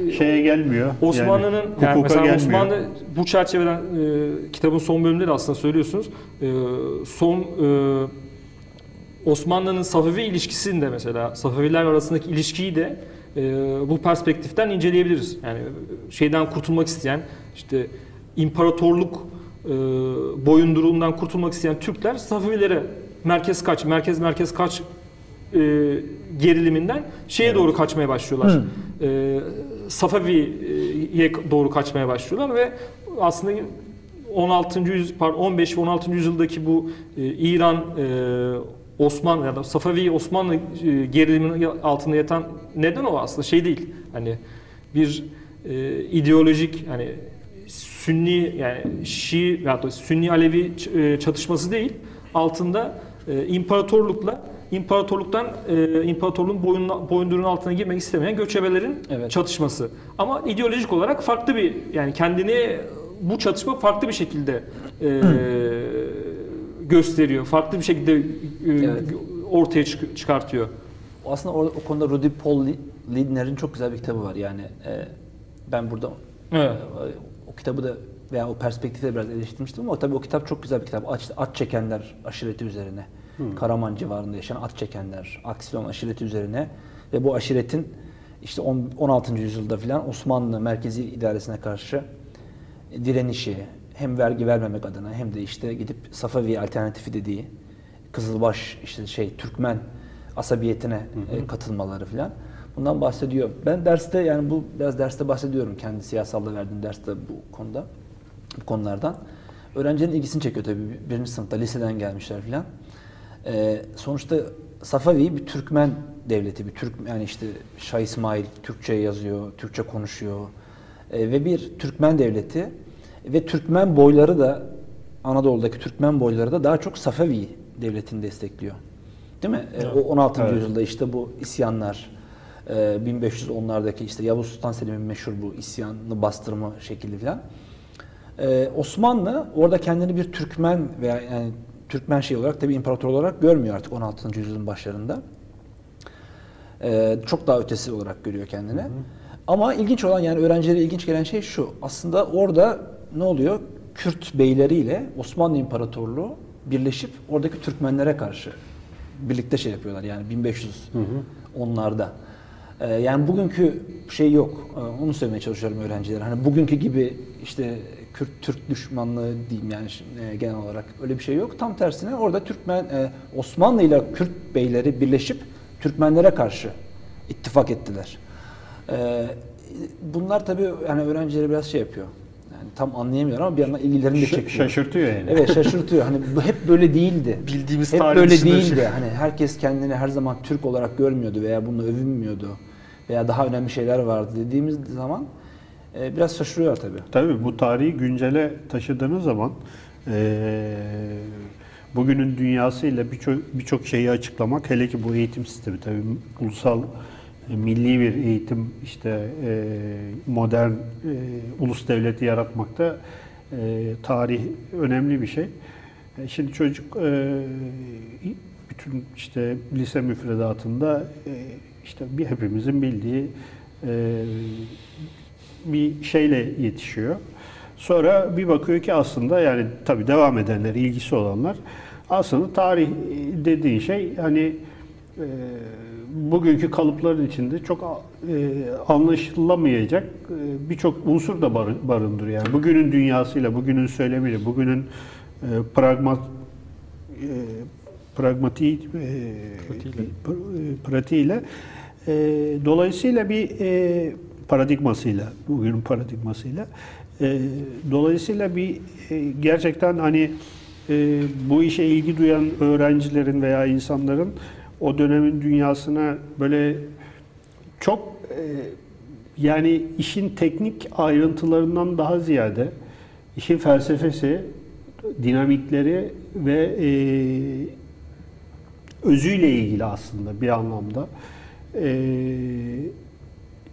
Yerleşmiyor. Şeye gelmiyor. Osmanlı'nın yani, yani, hukuka mesela gelmiyor. Osmanlı bu çerçeveden e, kitabın son bölümünde de aslında söylüyorsunuz. E, son e, Osmanlı'nın Safevi ilişkisini de mesela Safeviler arasındaki ilişkiyi de e, bu perspektiften inceleyebiliriz. Yani şeyden kurtulmak isteyen işte imparatorluk e, boyunduruğundan kurtulmak isteyen Türkler Safevilere merkez kaç, merkez merkez kaç e, geriliminden şeye doğru kaçmaya başlıyorlar. E, Safavi'ye doğru kaçmaya başlıyorlar ve aslında 16. yüzyıl pardon 15 ve 16. yüzyıldaki bu e, İran e, Osmanlı ya da Safavi Osmanlı e, geriliminin altında yatan neden o aslında şey değil. Hani bir e, ideolojik hani Sünni yani Şii ya da Sünni Alevi e, çatışması değil. Altında e, imparatorlukla imparatorluktan e, imparatorluğun boyun, boyunduruğunun altına girmek istemeyen göçebelerin Evet. çatışması. Ama ideolojik olarak farklı bir yani kendini bu çatışma farklı bir şekilde e, gösteriyor. Farklı bir şekilde e, Evet. ortaya çık- çıkartıyor. Aslında o, o konuda Rudy Paul Lindner'in çok güzel bir kitabı var. Yani e, ben burada Evet. e, o kitabı da veya o perspektifi de biraz eleştirmiştim ama tabii o kitap çok güzel bir kitap. At, at çekenler aşireti üzerine. Karaman civarında yaşayan at çekenler, aksiyon aşireti üzerine ve bu aşiretin işte on- 16. yüzyılda filan Osmanlı merkezi idaresine karşı direnişi hem vergi vermemek adına hem de işte gidip Safavi alternatifi dediği Kızılbaş işte şey Türkmen asabiyetine e, katılmaları filan. Bundan bahsediyor. Ben derste yani bu biraz derste bahsediyorum kendi siyasalda verdiğim derste bu konuda bu konulardan. Öğrencilerin ilgisini çekiyor tabii. Birinci sınıfta liseden gelmişler filan. Ee, sonuçta Safavi bir Türkmen devleti, bir Türk yani işte Şah İsmail Türkçe yazıyor, Türkçe konuşuyor Ee, ve bir Türkmen devleti ve Türkmen boyları da Anadolu'daki Türkmen boyları da daha çok Safavi devletini destekliyor. Değil mi? Ee, o 16. Evet. yüzyılda işte bu isyanlar, e, 1510'lardaki işte Yavuz Sultan Selim'in meşhur bu isyanını bastırma şekli falan. Ee, Osmanlı orada kendini bir Türkmen veya yani Türkmen şey olarak tabi imparator olarak görmüyor artık 16. yüzyılın başlarında. Ee, çok daha ötesi olarak görüyor kendini. Ama ilginç olan yani öğrencilere ilginç gelen şey şu. Aslında orada ne oluyor? Kürt beyleriyle Osmanlı İmparatorluğu birleşip oradaki Türkmenlere karşı birlikte şey yapıyorlar yani 1500 onlarda. Ee, yani bugünkü şey yok. Ee, onu söylemeye çalışıyorum öğrencilere. Hani bugünkü gibi işte Kürt Türk düşmanlığı diyeyim yani e, genel olarak öyle bir şey yok. Tam tersine orada Türkmen e, Osmanlı ile Kürt beyleri birleşip Türkmenlere karşı ittifak ettiler. Ee, bunlar tabii yani öğrencileri biraz şey yapıyor. Yani tam anlayamıyorlar ama bir yandan ilgilerini de çekiyor. şaşırtıyor yani. Evet şaşırtıyor. Hani hep böyle değildi. Bildiğimiz hep böyle değildi. şey. Hani herkes kendini her zaman Türk olarak görmüyordu veya bununla övünmüyordu veya daha önemli şeyler vardı dediğimiz zaman e, biraz şaşırıyor tabii. Tabii bu tarihi güncele taşıdığınız zaman eee, bugünün dünyasıyla birçok birçok şeyi açıklamak hele ki bu eğitim sistemi tabii ulusal e, milli bir eğitim işte e, modern e, ulus devleti yaratmakta e, tarih önemli bir şey. E, Şimdi çocuk e, bütün işte lise müfredatında e, işte bir hepimizin bildiği e, bir şeyle yetişiyor. Sonra bir bakıyor ki aslında yani tabii devam edenler, ilgisi olanlar aslında tarih dediğin şey hani e, bugünkü kalıpların içinde çok e, anlaşılamayacak e, birçok unsur da bar- barındırıyor. Yani bugünün dünyasıyla, bugünün söylemiyle, bugünün e, pragmat e, pragmatiği e, Pratiğiyle. pr- e, pratiğiyle e, dolayısıyla bir e, paradigmasıyla bugünün paradigmasıyla. E, dolayısıyla bir e, gerçekten hani e, bu işe ilgi duyan öğrencilerin veya insanların o dönemin dünyasına böyle çok e, yani işin teknik ayrıntılarından daha ziyade işin felsefesi, dinamikleri ve e, özüyle ilgili aslında bir anlamda e,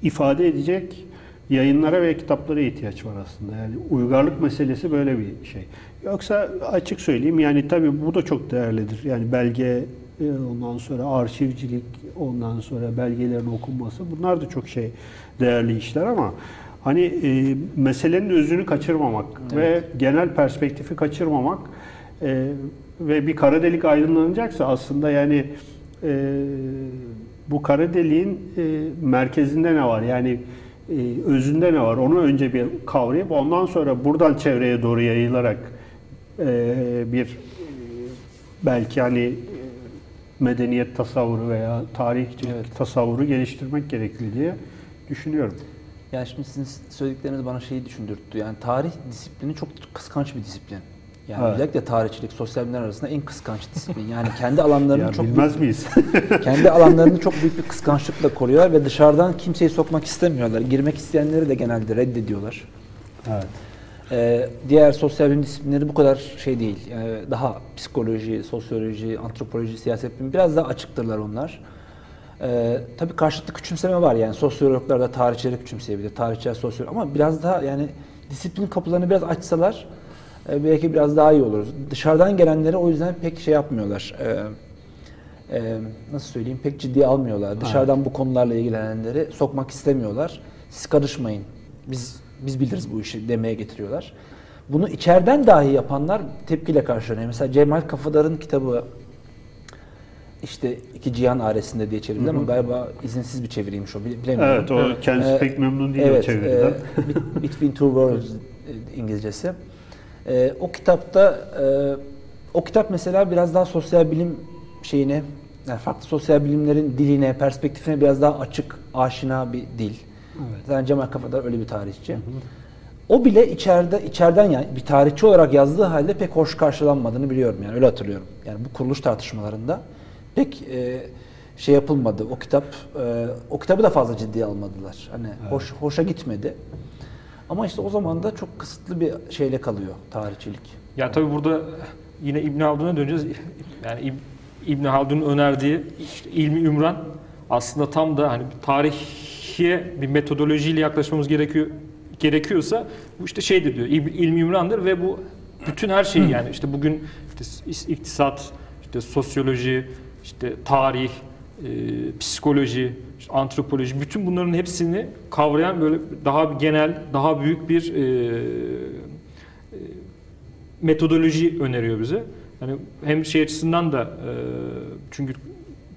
ifade edecek yayınlara ve kitaplara ihtiyaç var aslında. Yani uygarlık meselesi böyle bir şey. Yoksa açık söyleyeyim yani tabii bu da çok değerlidir. Yani belge e, ondan sonra arşivcilik, ondan sonra belgelerin okunması bunlar da çok şey değerli işler ama hani e, meselenin özünü kaçırmamak ve genel perspektifi kaçırmamak e, ve bir kara delik aydınlanacaksa aslında yani e, bu kara deliğin e, merkezinde ne var? Yani e, özünde ne var? Onu önce bir kavrayıp ondan sonra buradan çevreye doğru yayılarak e, bir e, belki hani e, medeniyet tasavvuru veya tarihçilik Evet. tasavvuru geliştirmek gerekiyor diye düşünüyorum. Yani şimdi sizin söyledikleriniz bana şeyi düşündürttü. Yani tarih disiplini çok kıskanç bir disiplin. Yani Evet. özellikle tarihçilik, sosyal bilimler arasında en kıskanç disiplin. Yani kendi alanlarını Ya çok bilmez miyiz? büyük, kendi alanlarını çok büyük bir kıskançlıkla koruyorlar ve dışarıdan kimseyi sokmak istemiyorlar. Girmek isteyenleri de genelde reddediyorlar. evet. Ee, diğer sosyal bilim disiplinleri bu kadar şey değil. Yani daha psikoloji, sosyoloji, antropoloji, siyaset bilimi biraz daha açıktırlar onlar. Ee, tabii karşılıklı küçümseme var yani sosyologlar da tarihçileri küçümseyebilir, tarihçiler sosyolog ama biraz daha yani disiplin kapılarını biraz açsalar e, belki biraz daha iyi olur. Dışarıdan gelenleri o yüzden pek şey yapmıyorlar. Ee, e, nasıl söyleyeyim pek ciddiye almıyorlar. Dışarıdan bu konularla ilgilenenleri sokmak istemiyorlar. Siz karışmayın. Biz biz biliriz bu işi demeye getiriyorlar. Bunu içeriden dahi yapanlar tepkiyle karşılanıyor. Mesela Cemal Kafadar'ın kitabı işte iki cihan aresinde diye çevrildi ama galiba izinsiz bir çeviriymiş o bile- bilemiyorum. Evet, o kendisi Ee, pek memnun değil o evet, çeviriden. e, Be- Between Two Worlds e, İngilizcesi. E, o kitapta e, o kitap mesela biraz daha sosyal bilim şeyine yani farklı sosyal bilimlerin diline, perspektifine biraz daha açık, aşina bir dil. Evet. Zaten Cemal Kafadar öyle bir tarihçi. O bile içeride içeriden yani bir tarihçi olarak yazdığı halde pek hoş karşılanmadığını biliyorum yani öyle hatırlıyorum. Yani bu kuruluş tartışmalarında pek e, şey yapılmadı. O kitap e, o kitabı da fazla ciddiye almadılar. Hani hoş hoşa gitmedi. Ama işte o zaman da çok kısıtlı bir şeyle kalıyor tarihçilik. Ya tabii burada yine İbn Haldun'a döneceğiz. Yani İb- İbn Haldun'un önerdiği işte ilmi ümran aslında tam da hani tarihe bir metodolojiyle yaklaşmamız gerekiyor gerekiyorsa bu işte şeydir diyor. İlmi ümrandır ve bu bütün her şeyi yani işte bugün işte is- iktisat, işte sosyoloji, işte tarih, e, psikoloji, işte antropoloji bütün bunların hepsini kavrayan böyle daha genel, daha büyük bir e, metodoloji öneriyor bize. Yani hem şey açısından da e, çünkü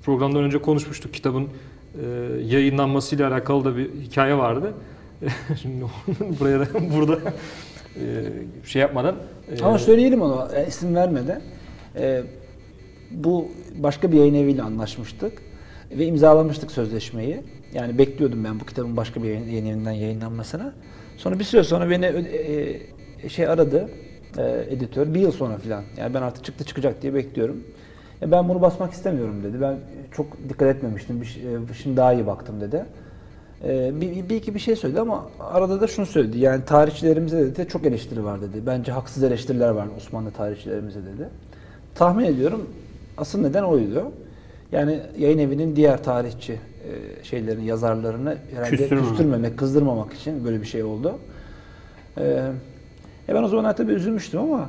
programdan önce konuşmuştuk kitabın e, yayınlanmasıyla alakalı da bir hikaye vardı. Şimdi buraya da burada e, şey yapmadan e, Ama söyleyelim onu e, isim vermeden. E, bu başka bir yayın eviyle anlaşmıştık ve imzalamıştık sözleşmeyi. Yani bekliyordum ben bu kitabın başka bir yayın, evinden yayınlanmasına. Sonra bir süre sonra beni e, e, şey aradı e, editör bir yıl sonra filan. Yani ben artık çıktı çıkacak diye bekliyorum. Ya ben bunu basmak istemiyorum dedi. Ben çok dikkat etmemiştim. Bir, e, şimdi daha iyi baktım dedi. Ee, bir, bir iki bir şey söyledi ama arada da şunu söyledi. Yani tarihçilerimize dedi çok eleştiri var dedi. Bence haksız eleştiriler var Osmanlı tarihçilerimize dedi. tahmin ediyorum asıl neden oydu. Yani yayın evinin diğer tarihçi e, şeylerin yazarlarını herhalde Küstürmemek. küstürmemek, kızdırmamak için böyle bir şey oldu. E, e ben o zaman tabii üzülmüştüm ama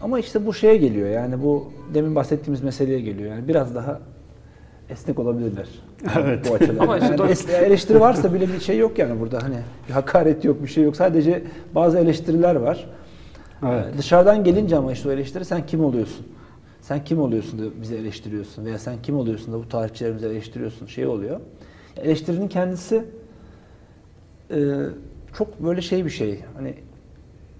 ama işte bu şeye geliyor yani bu demin bahsettiğimiz meseleye geliyor. Yani biraz daha esnek olabilirler. Evet. Bu açıdan. Ama işte Yani es- eleştiri varsa bile bir şey yok yani burada hani bir hakaret yok bir şey yok. Sadece bazı eleştiriler var. Evet. Ee, Dışarıdan gelince ama işte o eleştiri sen kim oluyorsun? Sen kim oluyorsun da bizi eleştiriyorsun veya sen kim oluyorsun da bu tarihçilerimizi eleştiriyorsun şey oluyor. Eleştirinin kendisi e, çok böyle şey bir şey. Hani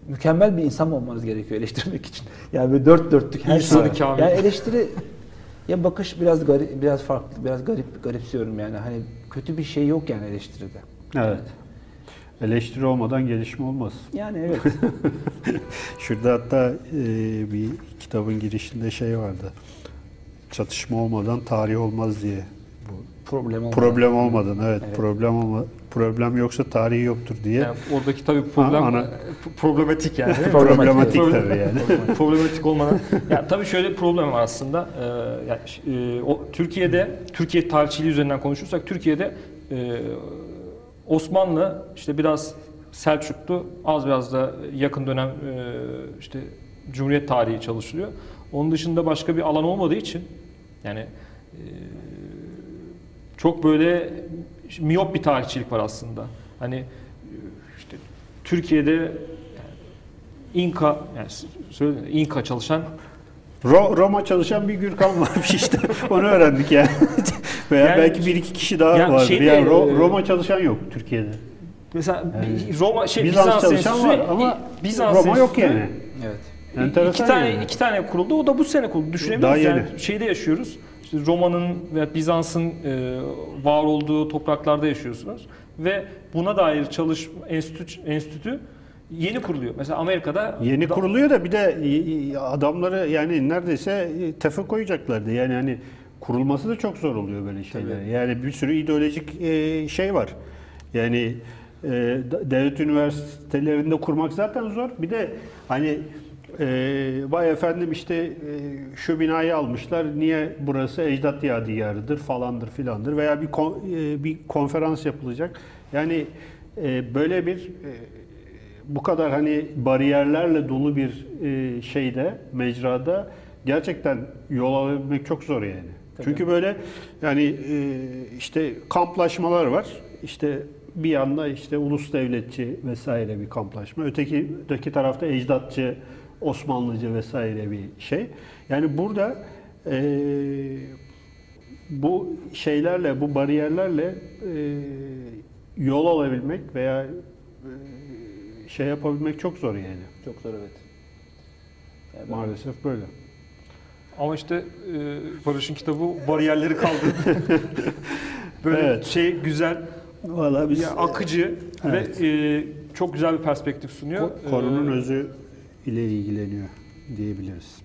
mükemmel bir insan mı olmanız gerekiyor eleştirmek için? Yani böyle dört dörtlük her şey. Yani eleştiri ya bakış biraz garip, biraz farklı, biraz garip garipsiyorum yani. Hani kötü bir şey yok yani eleştiride. Evet. Eleştiri olmadan gelişme olmaz. Yani evet. Şurada hatta e, bir kitabın girişinde şey vardı. Çatışma olmadan tarih olmaz diye. Bu Problem olmadan. problem olmadan evet, Evet. problem olma problem yoksa tarihi yoktur diye. Yani oradaki tabii problem ana- e, problematik yani. Problematik Problem- tabii yani. problematik olmadan. Ya tabii şöyle bir problem var aslında. Ee, yani, e, o Türkiye'de Türkiye tarihçiliği üzerinden konuşursak Türkiye'de e, Osmanlı işte biraz Selçuklu az biraz da yakın dönem e, işte Cumhuriyet tarihi çalışılıyor. Onun dışında başka bir alan olmadığı için yani e, çok böyle miyop bir tarihçilik var aslında. Hani e, işte Türkiye'de yani İnka yani söyle İnka çalışan Ro- Roma çalışan bir Gürkan varmış işte. Onu öğrendik yani. Veya Yani- belki bir iki kişi daha Yani vardır. şeyde, yani Ro- e, Roma çalışan yok Türkiye'de. mesela Yani Roma şey Bizans, Bizans, çalışan Enstitüsü, var ama Bizans Roma yok yani. evet. Enteresan iki tane yani. iki tane kuruldu. O da bu sene kuruldu. Yeni. Yani şeyde yaşıyoruz. İşte Roma'nın ve Bizans'ın e, var olduğu topraklarda yaşıyorsunuz ve buna dair çalış enstitü, enstitü yeni kuruluyor. Mesela Amerika'da Yeni da- kuruluyor da bir de adamları yani neredeyse tefe koyacaklardı. Yani hani kurulması da çok zor oluyor böyle şeyler. Yani bir sürü ideolojik e, şey var. Yani e, de- devlet üniversitelerinde kurmak zaten zor. Bir de hani e, vay efendim işte e, şu binayı almışlar. Niye burası ecdat yadigarıdır falandır filandır veya bir kon- e, bir konferans yapılacak. Yani e, böyle bir e, bu kadar hani bariyerlerle dolu bir e, şeyde, mecrada gerçekten yol alabilmek çok zor yani. Çünkü böyle yani e, işte kamplaşmalar var. İşte bir yanda işte ulus devletçi vesaire bir kamplaşma. Öteki öteki tarafta ecdatçı, Osmanlıcı vesaire bir şey. Yani burada e, bu şeylerle, bu bariyerlerle e, yol alabilmek veya e, şey yapabilmek çok zor yani. Çok zor evet. Yani Maalesef böyle. Ama işte e, Barış'ın kitabı bariyerleri kaldırdı. Böyle Evet. şey güzel, Valla biz ya akıcı Evet. ve e, çok güzel bir perspektif sunuyor. ko- konunun Ee, özü ile ilgileniyor diyebiliriz.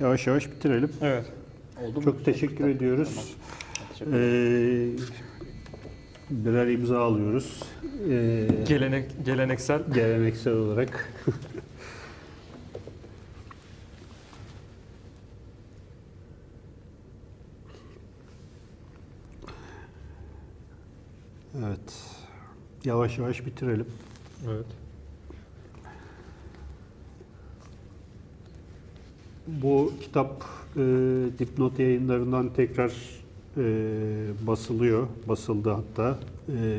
Yavaş yavaş bitirelim. Evet. Oldu mu? Çok teşekkür ediyoruz. Teşekkür ederim. Ee, birer imza alıyoruz. Ee, Gelenek, geleneksel. geleneksel olarak. evet. Yavaş yavaş bitirelim. Evet. Bu kitap e, dipnot yayınlarından tekrar e, basılıyor. Basıldı hatta. E,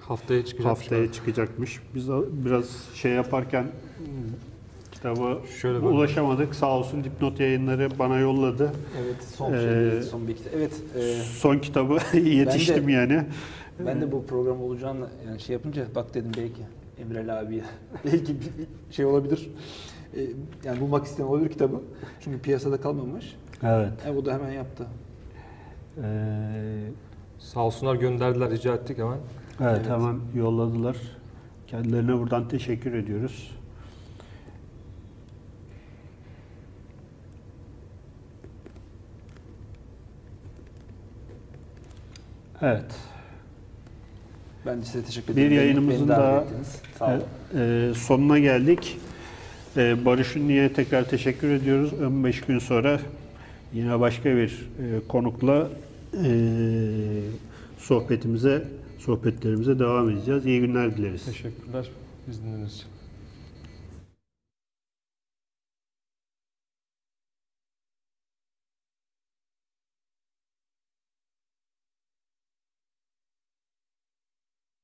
Haftaya çıkacak. haftaya çıkacakmış. Biz biraz şey yaparken kitaba Şöyle ulaşamadık. Sağ olsun dipnot yayınları bana yolladı. Evet son Ee, şey, son bir kitap. Evet, e, Son kitabı yetiştim yani. Ben de bu program olacağını yani şey yapınca bak dedim belki Emre Ali abiye belki bir şey olabilir. E, yani bulmak isteyen olabilir kitabı. Çünkü piyasada kalmamış. Evet. E, bu da hemen yaptı. Ee, Sağ olsunlar gönderdiler, rica ettik hemen. evet, Evet. hemen yolladılar. Kendilerine buradan teşekkür ediyoruz. Evet. Ben de size teşekkür Bir ederim. Beni- yayınımızın beni. Sağ olun. e, sonuna geldik. Ee, Barış Ünlü'ye tekrar teşekkür ediyoruz. 15 gün sonra yine başka bir e, konukla e, sohbetimize, sohbetlerimize devam edeceğiz. İyi günler dileriz. Teşekkürler izniniz için.